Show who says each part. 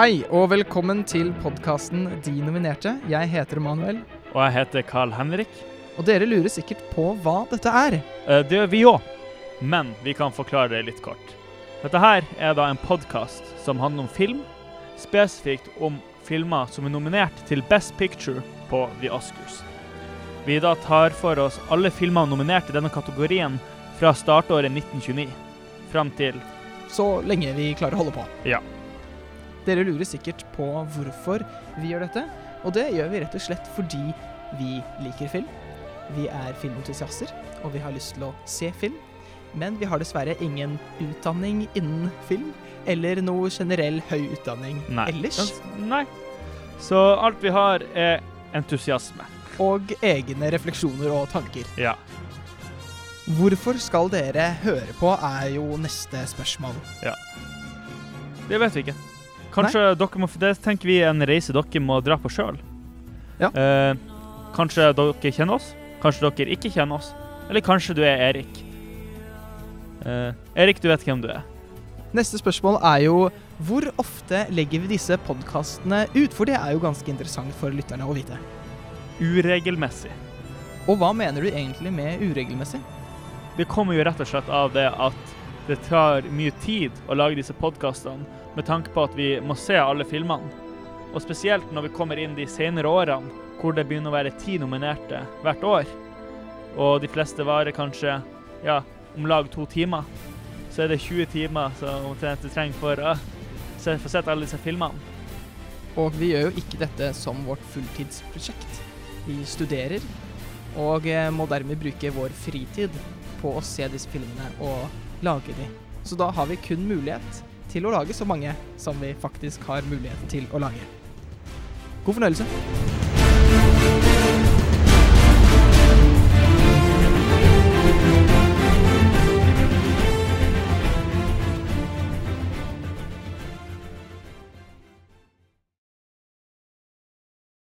Speaker 1: Hei og velkommen til podkasten De nominerte. Jeg heter Emanuel,
Speaker 2: Og jeg heter Carl Henrik.
Speaker 1: og dere lurer sikkert på hva dette er.
Speaker 2: Eh, Det gjør vi òg, men vi kan forklare det litt kort. Dette her er da en podkast som handler om film, spesifikt om filmer som er nominert til Best Picture på The Oscars. Vi da tar for oss alle filmer nominert i denne kategorien fra startåret 1929 fram til
Speaker 1: Så lenge vi klarer å holde på.
Speaker 2: Ja.
Speaker 1: Dere lurer sikkert på hvorfor vi gjør dette. Og det gjør vi rett og slett fordi vi liker film. Vi er filmentusiaster, og vi har lyst til å se film. Men vi har dessverre ingen utdanning innen film, eller noe generell høy utdanning
Speaker 2: Nei.
Speaker 1: ellers.
Speaker 2: Nei. Så alt vi har, er entusiasme.
Speaker 1: Og egne refleksjoner og tanker.
Speaker 2: Ja.
Speaker 1: Hvorfor skal dere høre på, er jo neste spørsmål. Ja.
Speaker 2: Det vet vi ikke. Kanskje dere må Det tenker vi er en reise dere må dra på sjøl.
Speaker 1: Ja.
Speaker 2: Eh, kanskje dere kjenner oss, kanskje dere ikke kjenner oss. Eller kanskje du er Erik. Eh, Erik, du vet hvem du er.
Speaker 1: Neste spørsmål er jo hvor ofte legger vi disse podkastene ut? For det er jo ganske interessant for lytterne å vite.
Speaker 2: Uregelmessig.
Speaker 1: Og hva mener du egentlig med uregelmessig?
Speaker 2: Det kommer jo rett og slett av det at det tar mye tid å lage disse podkastene, med tanke på at vi må se alle filmene. Og spesielt når vi kommer inn de senere årene, hvor det begynner å være ti nominerte hvert år. Og de fleste varer kanskje ja, om lag to timer. Så er det 20 timer som omtrent du trenger for å få sett alle disse filmene.
Speaker 1: Og vi gjør jo ikke dette som vårt fulltidsprosjekt. Vi studerer, og eh, må dermed bruke vår fritid på å se disse filmene og lager de. Så da har vi kun mulighet til å lage så mange som vi faktisk har mulighet til å lage. God fornøyelse.